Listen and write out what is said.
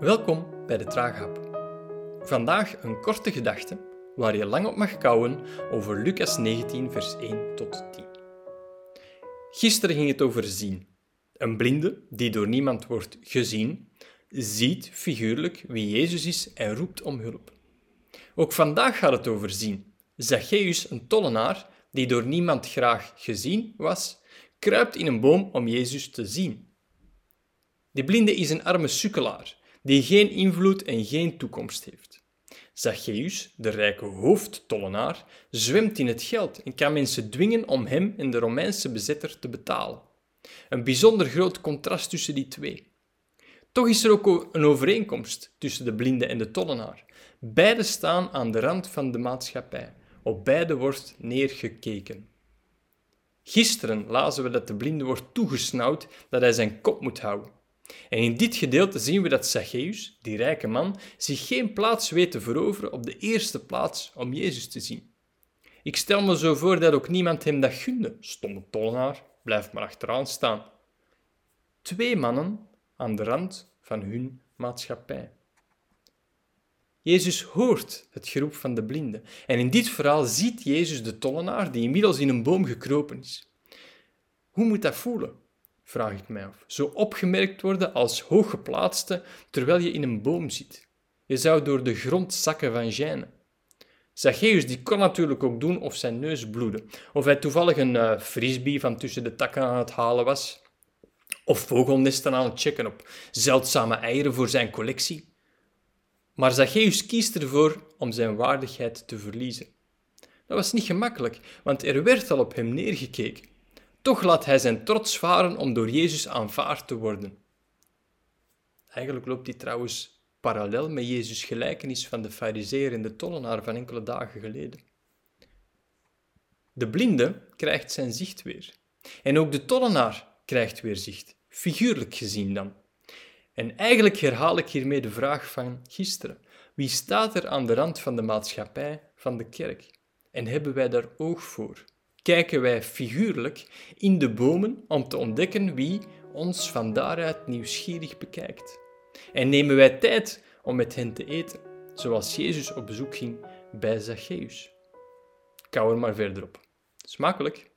Welkom bij de Traaghap. Vandaag een korte gedachte waar je lang op mag kouwen over Lucas 19, vers 1 tot 10. Gisteren ging het over zien. Een blinde, die door niemand wordt gezien, ziet figuurlijk wie Jezus is en roept om hulp. Ook vandaag gaat het over zien. Zacchaeus, een tollenaar, die door niemand graag gezien was, kruipt in een boom om Jezus te zien. De blinde is een arme sukkelaar die geen invloed en geen toekomst heeft. Zacchaeus, de rijke hoofdtollenaar, zwemt in het geld en kan mensen dwingen om hem en de Romeinse bezetter te betalen. Een bijzonder groot contrast tussen die twee. Toch is er ook een overeenkomst tussen de blinde en de tollenaar. Beide staan aan de rand van de maatschappij. Op beide wordt neergekeken. Gisteren lazen we dat de blinde wordt toegesnauwd dat hij zijn kop moet houden. En in dit gedeelte zien we dat Zacchaeus, die rijke man, zich geen plaats weet te veroveren op de eerste plaats om Jezus te zien. Ik stel me zo voor dat ook niemand hem dat gunde. Stomme tollenaar, blijf maar achteraan staan. Twee mannen aan de rand van hun maatschappij. Jezus hoort het geroep van de blinde. En in dit verhaal ziet Jezus de tollenaar die inmiddels in een boom gekropen is. Hoe moet dat voelen? Vraag ik mij af. Zo opgemerkt worden als hooggeplaatste terwijl je in een boom zit. Je zou door de grond zakken van gêne. Zacchaeus die kon natuurlijk ook doen of zijn neus bloedde, of hij toevallig een uh, frisbee van tussen de takken aan het halen was, of vogelnesten aan het checken op zeldzame eieren voor zijn collectie. Maar Zacchaeus kiest ervoor om zijn waardigheid te verliezen. Dat was niet gemakkelijk, want er werd al op hem neergekeken. Toch laat hij zijn trots varen om door Jezus aanvaard te worden. Eigenlijk loopt hij trouwens parallel met Jezus' gelijkenis van de fariseer en de tollenaar van enkele dagen geleden. De blinde krijgt zijn zicht weer. En ook de tollenaar krijgt weer zicht, figuurlijk gezien dan. En eigenlijk herhaal ik hiermee de vraag van gisteren. Wie staat er aan de rand van de maatschappij, van de kerk? En hebben wij daar oog voor? Kijken wij figuurlijk in de bomen om te ontdekken wie ons van daaruit nieuwsgierig bekijkt. En nemen wij tijd om met hen te eten, zoals Jezus op bezoek ging bij Zacchaeus. Kou er maar verder op. Smakelijk!